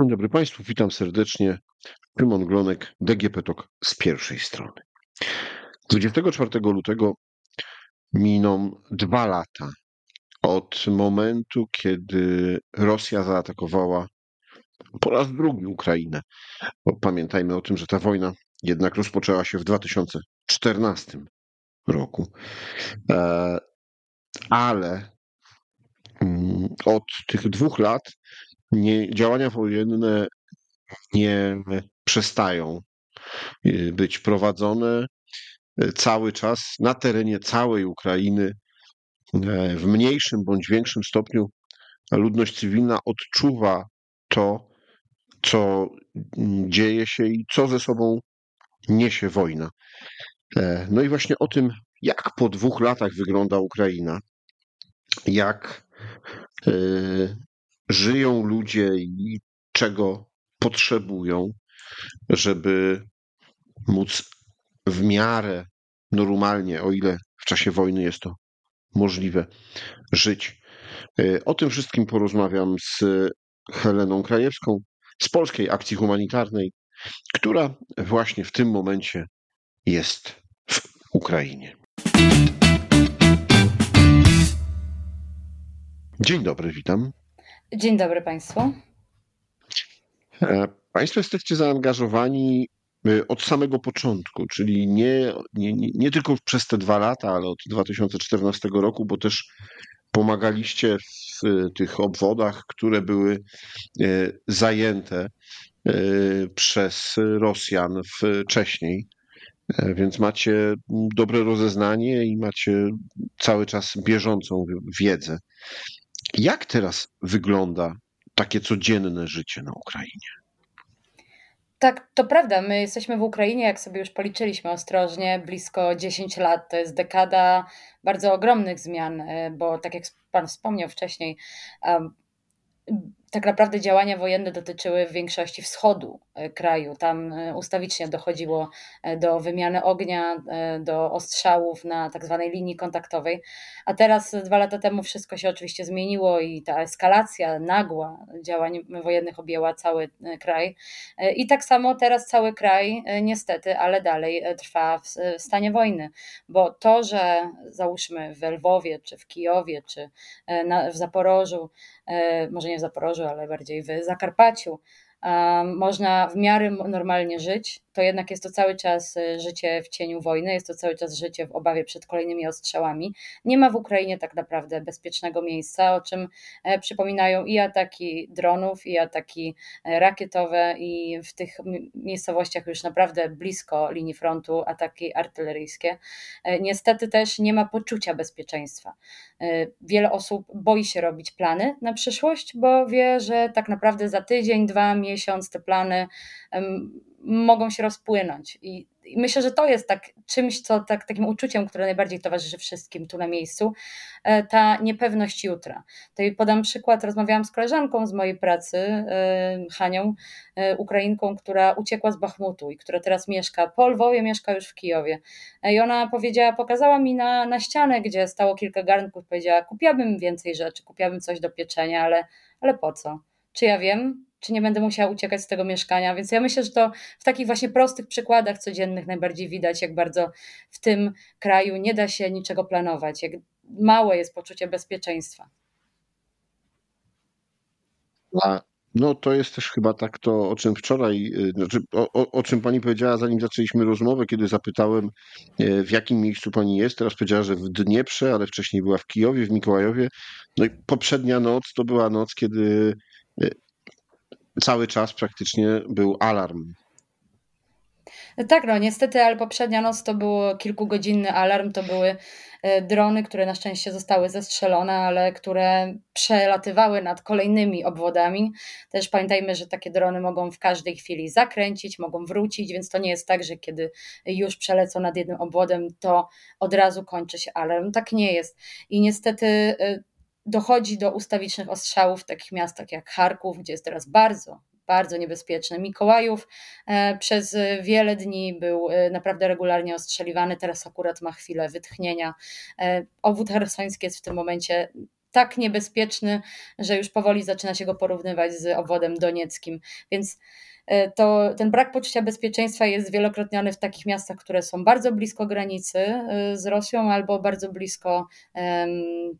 Dzień dobry Państwu, witam serdecznie. Szymon Glonek, DGP TOK z pierwszej strony. 24 lutego miną dwa lata od momentu, kiedy Rosja zaatakowała po raz drugi Ukrainę. Bo pamiętajmy o tym, że ta wojna jednak rozpoczęła się w 2014 roku. E, ale mm, od tych dwóch lat nie, działania wojenne nie przestają y, być prowadzone y, cały czas na terenie całej Ukrainy. E, w mniejszym bądź większym stopniu ludność cywilna odczuwa to, co mm, dzieje się i co ze sobą niesie wojna. E, no i właśnie o tym, jak po dwóch latach wygląda Ukraina, jak e, żyją ludzie i czego potrzebują, żeby móc w miarę normalnie, o ile w czasie wojny jest to możliwe, żyć. E, o tym wszystkim porozmawiam z Heleną Krajewską z Polskiej Akcji Humanitarnej, która właśnie w tym momencie jest w Ukrainie. Dzień dobry, witam. Dzień dobry Państwu. E, państwo jesteście zaangażowani e, od samego początku, czyli nie, nie, nie tylko przez te dwa lata, ale od 2014 roku, bo też pomagaliście w e, tych obwodach, które były zajęte przez Rosjan wcześniej. Więc macie dobre rozeznanie i macie cały czas bieżącą wiedzę. Jak teraz wygląda takie codzienne życie na Ukrainie? Tak, to prawda. My jesteśmy w Ukrainie, jak sobie już policzyliśmy ostrożnie, blisko 10 lat. To jest dekada bardzo ogromnych zmian, e, bo tak jak Pan wspomniał wcześniej, tak naprawdę działania wojenne dotyczyły w większości wschodu e, kraju. Tam e, ustawicznie dochodziło e, do wymiany ognia, do ostrzałów na tak zwanej linii kontaktowej. A teraz, dwa lata temu, wszystko się oczywiście zmieniło i ta eskalacja nagła działań wojennych objęła cały kraj. I tak samo teraz cały kraj, niestety, ale dalej trwa w stanie wojny, bo to, że załóżmy w Lwowie, czy w Kijowie, czy w Zaporożu, może nie w Zaporożu, ale bardziej w Zakarpaciu, można w miarę normalnie żyć, to jednak jest to cały czas y, życie w cieniu wojny, jest to cały czas życie w obawie przed kolejnymi ostrzałami. Nie ma w Ukrainie tak naprawdę bezpiecznego miejsca, o czym e, przypominają i ataki dronów, i ataki e, rakietowe, i w tych miejscowościach już naprawdę blisko linii frontu ataki artyleryjskie. E, niestety też nie ma poczucia bezpieczeństwa. Wiele osób boi się robić plany na przyszłość, bo wie, że tak naprawdę za tydzień, dwa, miesiąc te plany mogą się rozpłynąć. I, I, myślę, że to jest tak czymś, co tak, takim uczuciem, które najbardziej towarzyszy wszystkim tu na miejscu, e, ta niepewność jutra. Tutaj podam przykład, rozmawiałam z koleżanką z mojej pracy, e, Hanią, e, Ukrainką, która uciekła z Bachmutu i która teraz mieszka po Lwowie, mieszka już w Kijowie. I ona powiedziała, pokazała mi na, na ścianę, gdzie stało kilka garnków, powiedziała, kupiłabym więcej rzeczy, kupiłabym coś do pieczenia, ale, ale po co? Czy ja wiem? Czy nie będę musiała uciekać z tego mieszkania. Więc ja myślę, że to w takich właśnie prostych przykładach codziennych najbardziej widać, jak bardzo w tym kraju nie da się niczego planować, jak małe jest poczucie bezpieczeństwa. A, no to jest też chyba tak to, o czym wczoraj, y, znaczy, o, o, o czym pani powiedziała, zanim zaczęliśmy rozmowę, kiedy zapytałem, y, w jakim miejscu pani jest. Teraz powiedziała, że w Dnieprze, ale wcześniej była w Kijowie, w Mikołajowie. No i poprzednia noc to była noc, kiedy y, cały czas praktycznie był alarm. Tak, no niestety, ale poprzednia noc to był kilkugodzinny alarm, to były e, drony, które na szczęście zostały zestrzelone, ale które przelatywały nad kolejnymi obwodami. Też pamiętajmy, że takie drony mogą w każdej chwili zakręcić, mogą wrócić, więc to nie jest tak, że kiedy już przelecą nad jednym obwodem, to od razu kończy się alarm. Tak nie jest. I niestety e, dochodzi do ustawicznych ostrzałów w takich miastach jak Charków, gdzie jest teraz bardzo, bardzo niebezpieczny. Mikołajów e, przez wiele dni był e, naprawdę regularnie ostrzeliwany, teraz akurat ma chwilę wytchnienia. E, obwód hersoński jest w tym momencie tak niebezpieczny, że już powoli zaczyna się go porównywać z obwodem donieckim. Więc e, to ten brak poczucia bezpieczeństwa jest zwielokrotniony w takich miastach, które są bardzo blisko granicy e, z Rosją albo bardzo blisko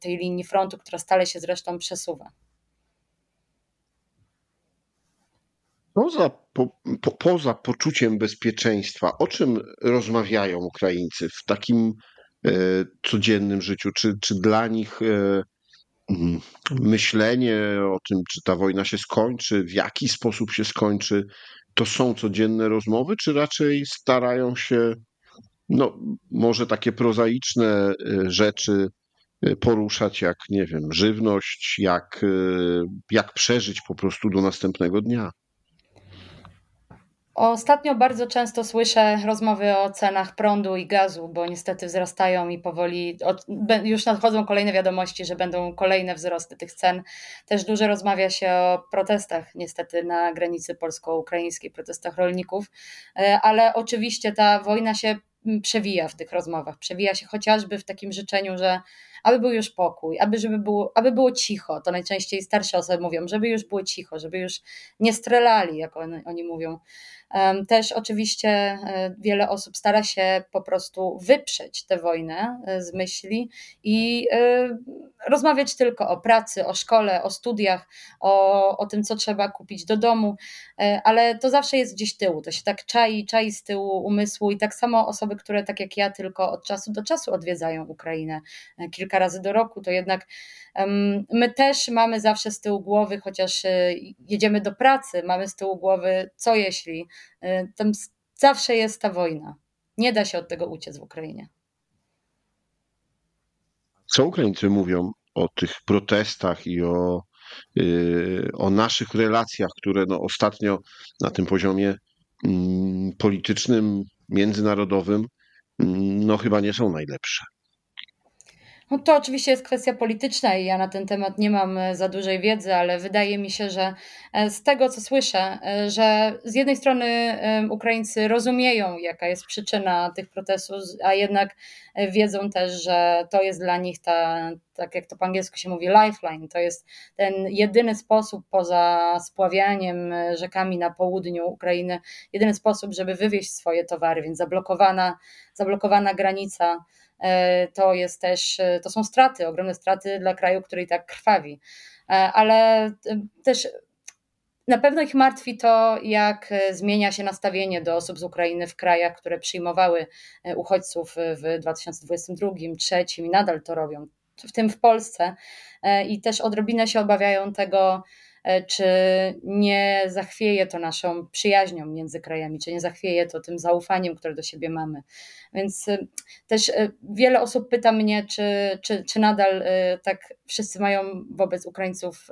tej linii frontu, która stale się zresztą przesuwa. Poza, po, po, poza poczuciem bezpieczeństwa, o czym rozmawiają Ukraińcy w takim e, codziennym życiu? Czy, czy dla nich e, myślenie o tym, czy ta wojna się skończy, w jaki sposób się skończy, to są codzienne rozmowy, czy raczej starają się, no, może takie prozaiczne e, rzeczy e, poruszać, jak, nie wiem, żywność, jak, e, jak przeżyć po prostu do następnego dnia? Ostatnio bardzo często słyszę rozmowy o cenach prądu i gazu, bo niestety wzrastają i powoli od, już nadchodzą kolejne wiadomości, że będą kolejne wzrosty tych cen. Też dużo rozmawia się o protestach, niestety na granicy polsko-ukraińskiej, protestach rolników, e, ale oczywiście ta wojna się przewija w tych rozmowach. Przewija się chociażby w takim życzeniu, że aby był już pokój, aby, żeby było, aby było cicho. To najczęściej starsze osoby mówią, żeby już było cicho, żeby już nie strzelali, jak on, oni mówią. Też oczywiście e, wiele osób stara się po prostu wyprzeć tę wojnę e, z myśli i e, rozmawiać tylko o pracy, o szkole, o studiach, o, o tym, co trzeba kupić do domu, ale to zawsze jest gdzieś tyłu, to się tak czai, czai z tyłu umysłu i tak samo osoby, które tak jak ja tylko od czasu do czasu odwiedzają Ukrainę kilka razy do roku, to jednak my też mamy zawsze z tyłu głowy, chociaż jedziemy do pracy, mamy z tyłu głowy, co jeśli Y, tam zawsze jest ta wojna. Nie da się od tego uciec w Ukrainie. Co Ukraińcy mówią o tych protestach i o, yy, o naszych relacjach, które no ostatnio na tym poziomie yy, politycznym, międzynarodowym, yy, no chyba nie są najlepsze. No to oczywiście jest kwestia polityczna i ja na ten temat nie mam e, za dużej wiedzy, ale wydaje mi się, że e, z tego co słyszę, e, że z jednej strony Ukraińcy rozumieją, jaka jest przyczyna tych protestów, a jednak wiedzą też, że to jest dla nich ta, tak jak to po angielsku się mówi, lifeline. To jest ten jedyny sposób poza spławianiem rzekami na południu Ukrainy, jedyny sposób, żeby wywieźć swoje towary, więc zablokowana, zablokowana granica to jest też, e, to są straty, ogromne straty dla kraju, który i tak krwawi. E, ale też na pewno ich martwi to, jak zmienia się nastawienie do osób z Ukrainy w krajach, które przyjmowały uchodźców w 2022, 2023 i nadal to robią, w tym w Polsce. I też odrobinę się obawiają tego, E, czy nie zachwieje to naszą przyjaźnią między krajami, czy nie zachwieje to tym zaufaniem, które do siebie mamy. Więc e, też e, wiele osób pyta mnie, czy, czy, czy nadal tak wszyscy mają wobec Ukraińców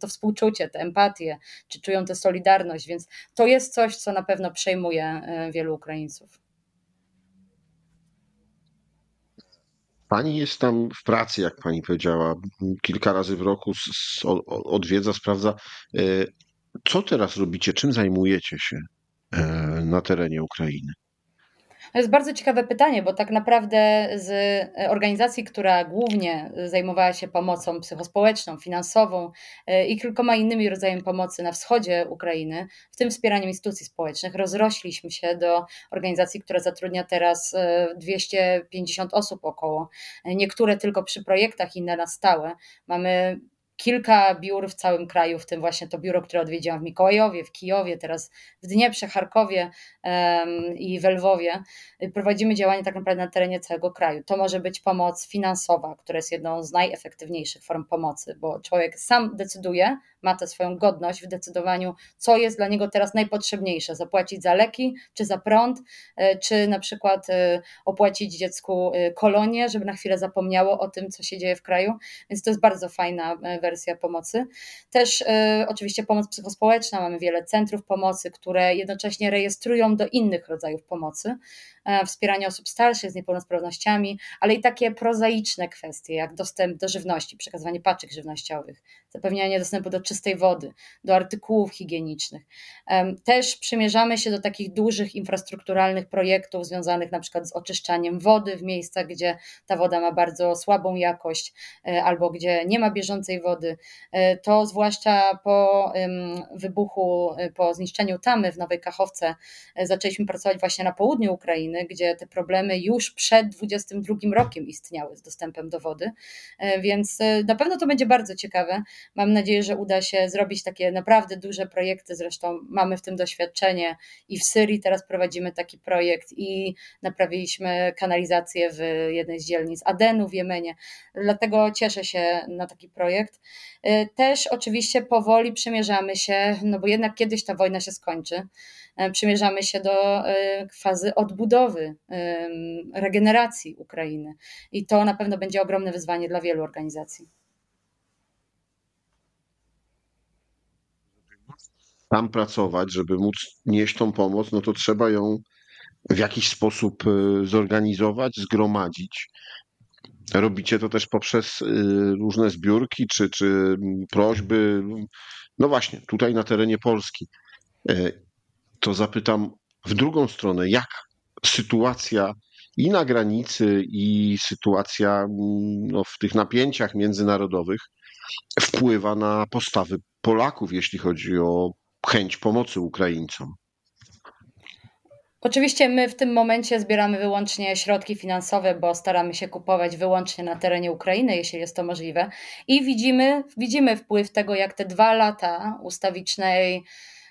to współczucie, tę empatię, czy czują tę solidarność, więc to jest coś, co na pewno przejmuje wielu Ukraińców. Pani jest tam w pracy, jak pani powiedziała, kilka razy w roku odwiedza, sprawdza. E, co teraz robicie? Czym zajmujecie się e, na terenie Ukrainy? To jest bardzo ciekawe pytanie, bo tak naprawdę z organizacji, która głównie zajmowała się pomocą psychospołeczną, finansową e, i kilkoma innymi rodzajami pomocy na wschodzie Ukrainy, w tym wspieraniem instytucji społecznych, rozrośliśmy się do organizacji, która zatrudnia teraz 250 e, osób około. Niektóre tylko przy projektach, inne na stałe. Mamy kilka biur w całym kraju, w tym właśnie to biuro, które odwiedziłam w Mikołajowie, w Kijowie, teraz w Dnieprze, Charkowie um, i w Lwowie. Prowadzimy działania tak naprawdę na terenie całego kraju. To może być pomoc finansowa, która jest jedną z najefektywniejszych form pomocy, bo człowiek sam decyduje, ma tę swoją godność w decydowaniu, co jest dla niego teraz najpotrzebniejsze: zapłacić za leki, czy za prąd, e, czy na przykład e, opłacić dziecku e, kolonię, żeby na chwilę zapomniało o tym, co się dzieje w kraju. Więc to jest bardzo fajna wersja pomocy. Też oczywiście pomoc psychospołeczna, mamy wiele centrów pomocy, które jednocześnie rejestrują do innych rodzajów pomocy. E, wspieranie osób starszych z niepełnosprawnościami, ale i takie prozaiczne kwestie, jak dostęp do żywności, przekazywanie paczek żywnościowych, zapewnianie dostępu do czystej wody, do artykułów higienicznych. Też przymierzamy się do takich dużych infrastrukturalnych projektów związanych na przykład z oczyszczaniem wody w miejscach, gdzie ta woda ma bardzo słabą jakość e, albo gdzie nie ma bieżącej wody. E, to zwłaszcza po wybuchu, po zniszczeniu tamy w Nowej Kachowce zaczęliśmy pracować właśnie na południu Ukrainy, gdzie te problemy już przed 22 rokiem istniały z dostępem do wody, więc na pewno to będzie bardzo ciekawe. Mam nadzieję, że uda się zrobić takie naprawdę duże projekty, zresztą mamy w tym doświadczenie i w Syrii teraz prowadzimy taki projekt i naprawiliśmy kanalizację w jednej z dzielnic Adenu w Jemenie. Dlatego cieszę się na taki projekt. Y, też oczywiście powoli przymierzamy się, no bo jednak kiedyś ta wojna się skończy. Y, przymierzamy się do y, fazy odbudowy, regeneracji Ukrainy. I to na pewno będzie ogromne wyzwanie dla wielu organizacji. tam pracować, żeby móc nieść tą pomoc, no to trzeba ją w jakiś sposób zorganizować, zgromadzić. Robicie to też poprzez różne zbiórki czy, czy prośby. No właśnie, tutaj na terenie Polski. To zapytam w drugą stronę, jak sytuacja i na granicy, i sytuacja mm, no, w tych napięciach międzynarodowych wpływa na postawy Polaków, jeśli chodzi o chęć pomocy Ukraińcom. Oczywiście my w tym momencie zbieramy wyłącznie środki finansowe, bo staramy się kupować wyłącznie na terenie Ukrainy, jeśli jest to możliwe. I widzimy, widzimy wpływ tego, jak te dwa lata ustawicznej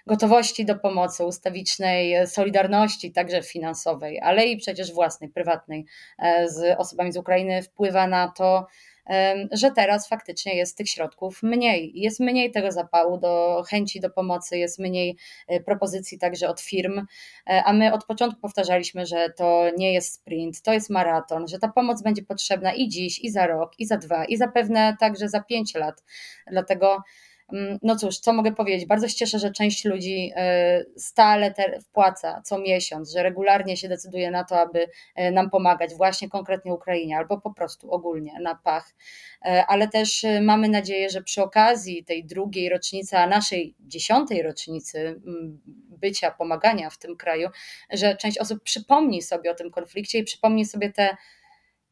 gotowości do pomocy, ustawicznej solidarności, także finansowej, ale i przecież własnej, prywatnej e, z osobami z Ukrainy wpływa na to, że teraz faktycznie jest tych środków mniej. Jest mniej tego zapału do chęci do pomocy, jest mniej e, propozycji także od firm, e, a my od początku powtarzaliśmy, że to nie jest sprint, to jest maraton, że ta pomoc będzie potrzebna i dziś, i za rok, i za dwa, i zapewne także za pięć lat. Dlatego no cóż, co mogę powiedzieć? Bardzo się cieszę, że część ludzi e, stale wpłaca co miesiąc, że regularnie się decyduje na to, aby e, nam pomagać, właśnie konkretnie Ukrainie, albo po prostu ogólnie na pach. E, ale też mamy nadzieję, że przy okazji tej drugiej rocznicy, a naszej dziesiątej rocznicy mm, bycia, pomagania w tym kraju, że część osób przypomni sobie o tym konflikcie i przypomni sobie te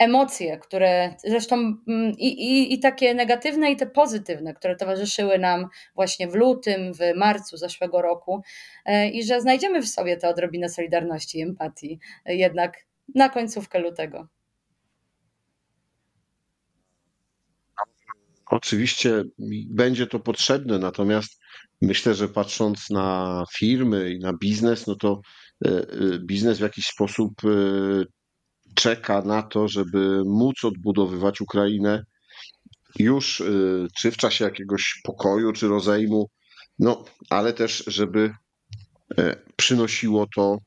emocje, które zresztą mm, i, i, i takie negatywne, i te pozytywne, które towarzyszyły nam właśnie w lutym, w marcu zeszłego roku, e, i że znajdziemy w sobie tę odrobinę solidarności i empatii e, jednak na końcówkę lutego. Oczywiście będzie to potrzebne, natomiast myślę, że patrząc na firmy i na biznes, no to e, biznes w jakiś sposób czeka na to, żeby móc odbudowywać Ukrainę już y, czy w czasie jakiegoś pokoju, czy rozejmu, no ale też, żeby e, przynosiło to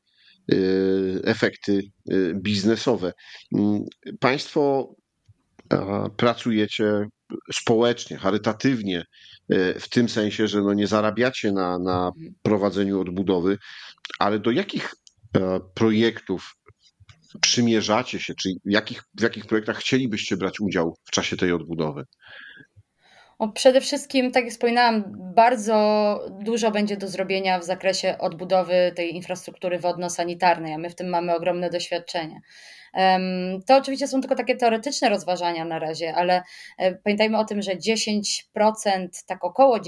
y, efekty y, biznesowe. Mm, państwo pracujecie społecznie, charytatywnie, e, w tym sensie, że no nie zarabiacie na, na prowadzeniu odbudowy, ale do jakich e, projektów przymierzacie się, czy jakich, w jakich projektach chcielibyście brać udział w czasie tej odbudowy? Przede wszystkim, tak jak wspominałam, bardzo dużo będzie do zrobienia w zakresie odbudowy tej infrastruktury wodno-sanitarnej, a my w tym mamy ogromne doświadczenie. To oczywiście są tylko takie teoretyczne rozważania na razie, ale e, pamiętajmy o tym, że 10%, tak około 10%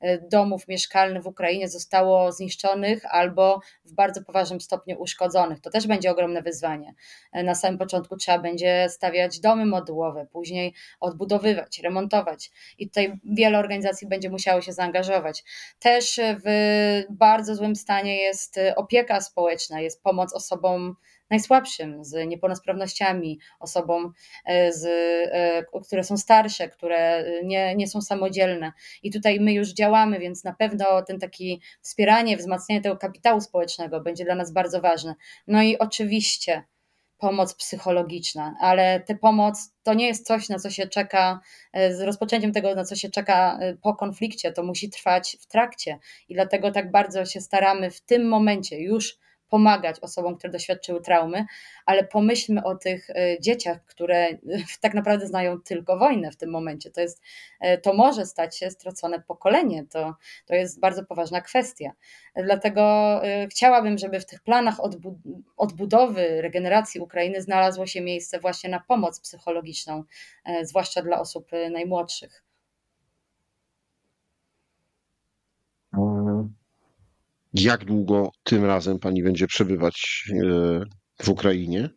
e, domów mieszkalnych w Ukrainie zostało zniszczonych albo w bardzo poważnym stopniu uszkodzonych. To też będzie ogromne wyzwanie. E, na samym początku trzeba będzie stawiać domy modułowe, później odbudowywać, remontować i tutaj wiele organizacji będzie musiało się zaangażować. Też w bardzo złym stanie jest opieka społeczna, jest pomoc osobom najsłabszym, z niepełnosprawnościami, osobom, e, z, e, które są starsze, które nie, nie są samodzielne. I tutaj my już działamy, więc na pewno ten taki wspieranie, wzmacnianie tego kapitału społecznego będzie dla nas bardzo ważne. No i oczywiście pomoc psychologiczna, ale ta pomoc to nie jest coś, na co się czeka, e, z rozpoczęciem tego, na co się czeka po konflikcie, to musi trwać w trakcie i dlatego tak bardzo się staramy w tym momencie już pomagać osobom, które doświadczyły traumy, ale pomyślmy o tych dzieciach, które tak naprawdę znają tylko wojnę w tym momencie. To, jest, to może stać się stracone pokolenie. To, to jest bardzo poważna kwestia. Dlatego chciałabym, żeby w tych planach odbudowy, regeneracji Ukrainy znalazło się miejsce właśnie na pomoc psychologiczną, zwłaszcza dla osób najmłodszych. Jak długo tym razem pani będzie przebywać e, w Ukrainie?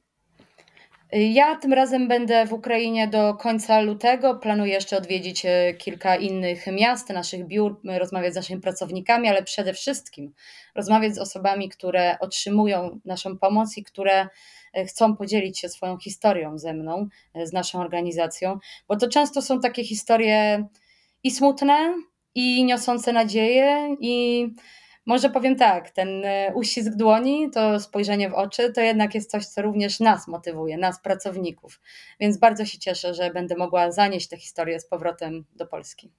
Ja tym razem będę w Ukrainie do końca lutego. Planuję jeszcze odwiedzić e, kilka innych miast, naszych biur, rozmawiać z naszymi pracownikami, ale przede wszystkim rozmawiać z osobami, które otrzymują naszą pomoc i które e, chcą podzielić się swoją historią ze mną, z naszą organizacją, bo to często są takie historie i smutne, i niosące nadzieję, i może powiem tak, ten e, uścisk dłoni, to spojrzenie w oczy, to jednak jest coś, co również nas motywuje, nas pracowników. Więc bardzo się cieszę, że będę mogła zanieść tę historię z powrotem do Polski.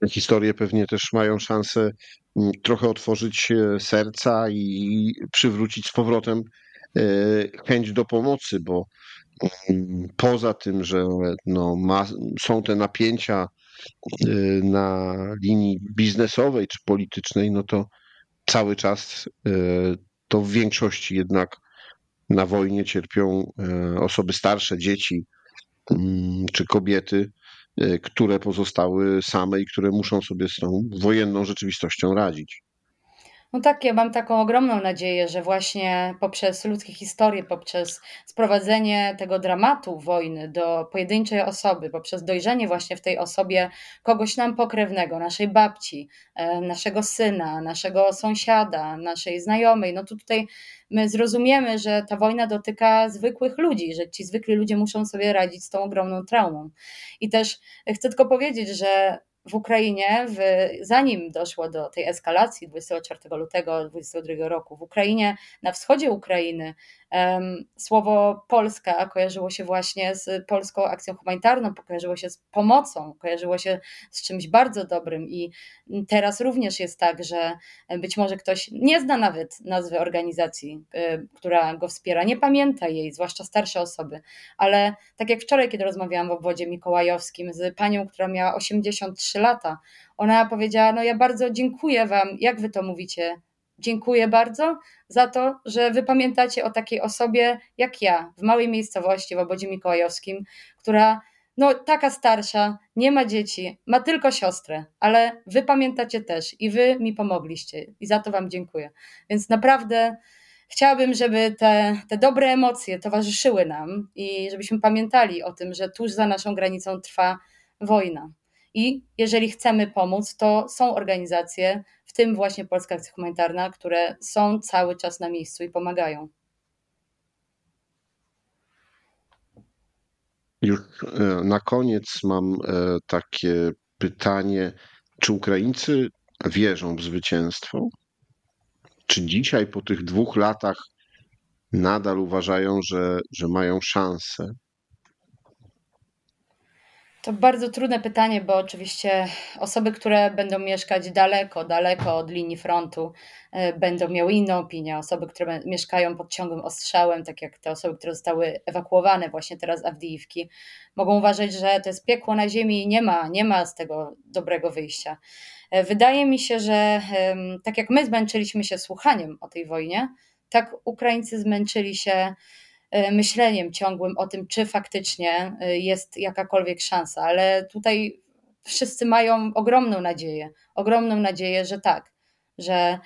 Te historie pewnie też mają szansę mm, trochę otworzyć serca i przywrócić z powrotem e, chęć do pomocy, bo mm, poza tym, że no, ma, są te napięcia na linii biznesowej czy politycznej, no to cały czas y, to w większości jednak na wojnie cierpią y, osoby starsze, dzieci mm, czy kobiety, które pozostały same i które muszą sobie z tą wojenną rzeczywistością radzić. No tak, ja mam taką ogromną nadzieję, że właśnie poprzez ludzkie historie, poprzez sprowadzenie tego dramatu wojny do pojedynczej osoby, poprzez dojrzenie właśnie w tej osobie kogoś nam pokrewnego, naszej babci, e, naszego syna, naszego sąsiada, naszej znajomej, no to tutaj my zrozumiemy, że ta wojna dotyka zwykłych ludzi, że ci zwykli ludzie muszą sobie radzić z tą ogromną traumą. I też chcę tylko powiedzieć, że w Ukrainie, w, zanim doszło do tej eskalacji 24 lutego 2022 roku, w Ukrainie, na wschodzie Ukrainy, Słowo Polska kojarzyło się właśnie z polską akcją humanitarną, kojarzyło się z pomocą, kojarzyło się z czymś bardzo dobrym i teraz również jest tak, że być może ktoś nie zna nawet nazwy organizacji, y, która go wspiera, nie pamięta jej, zwłaszcza starsze osoby, ale tak jak wczoraj, kiedy rozmawiałam w obwodzie mikołajowskim z panią, która miała 83 lata, ona powiedziała: No, ja bardzo dziękuję Wam, jak Wy to mówicie, Dziękuję bardzo za to, że wy pamiętacie o takiej osobie jak ja w małej miejscowości w obodzie mikołajowskim, która no taka starsza, nie ma dzieci, ma tylko siostrę, ale wy pamiętacie też i wy mi pomogliście i za to wam dziękuję. Więc naprawdę chciałabym, żeby te, te dobre emocje towarzyszyły nam i żebyśmy pamiętali o tym, że tuż za naszą granicą trwa wojna. I jeżeli chcemy pomóc, to są organizacje, w tym właśnie Polska Akcja Humanitarna, które są cały czas na miejscu i pomagają. Już e, na koniec mam e, takie pytanie: czy Ukraińcy wierzą w zwycięstwo? Czy dzisiaj, po tych dwóch latach, nadal uważają, że, że mają szansę? To bardzo trudne pytanie, bo oczywiście osoby, które będą mieszkać daleko, daleko od linii frontu, e, będą miały inną opinię. Osoby, które mieszkają pod ciągłym ostrzałem, tak jak te osoby, które zostały ewakuowane właśnie teraz z Awdijiwki, mogą uważać, że to jest piekło na ziemi i nie ma, nie ma z tego dobrego wyjścia. E, wydaje mi się, że tak jak my zmęczyliśmy się słuchaniem o tej wojnie, tak Ukraińcy zmęczyli się myśleniem ciągłym o tym, czy faktycznie e, jest jakakolwiek szansa, ale tutaj wszyscy mają ogromną nadzieję, ogromną nadzieję, że tak, że,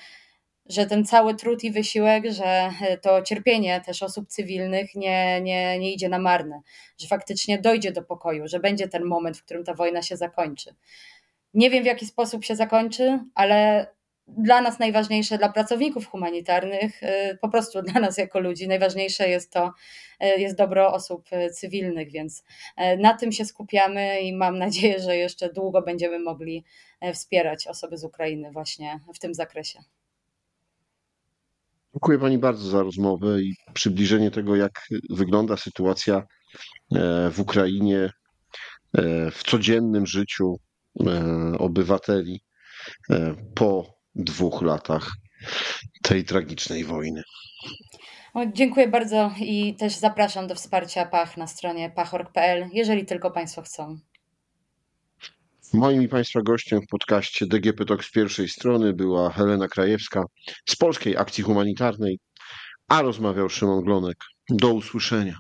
że ten cały trud i wysiłek, że e, to cierpienie też osób cywilnych nie, nie, nie idzie na marne, że faktycznie dojdzie do pokoju, że będzie ten moment, w którym ta wojna się zakończy. Nie wiem w jaki sposób się zakończy, ale dla nas najważniejsze, dla pracowników humanitarnych, y, po prostu dla nas jako ludzi, najważniejsze jest to, y, jest dobro osób y, cywilnych, więc na tym się skupiamy i mam nadzieję, że jeszcze długo będziemy mogli wspierać osoby z Ukrainy właśnie w tym zakresie. Dziękuję Pani bardzo za rozmowę i przybliżenie tego, jak wygląda sytuacja e, w Ukrainie e, w codziennym życiu e, obywateli po dwóch latach tej tragicznej wojny. Dziękuję bardzo i też zapraszam do wsparcia PACH na stronie pachorg.pl, jeżeli tylko Państwo chcą. Moim i Państwa gościem w podcaście DGP Talk z pierwszej strony była Helena Krajewska z Polskiej Akcji Humanitarnej, a rozmawiał Szymon Glonek. Do usłyszenia.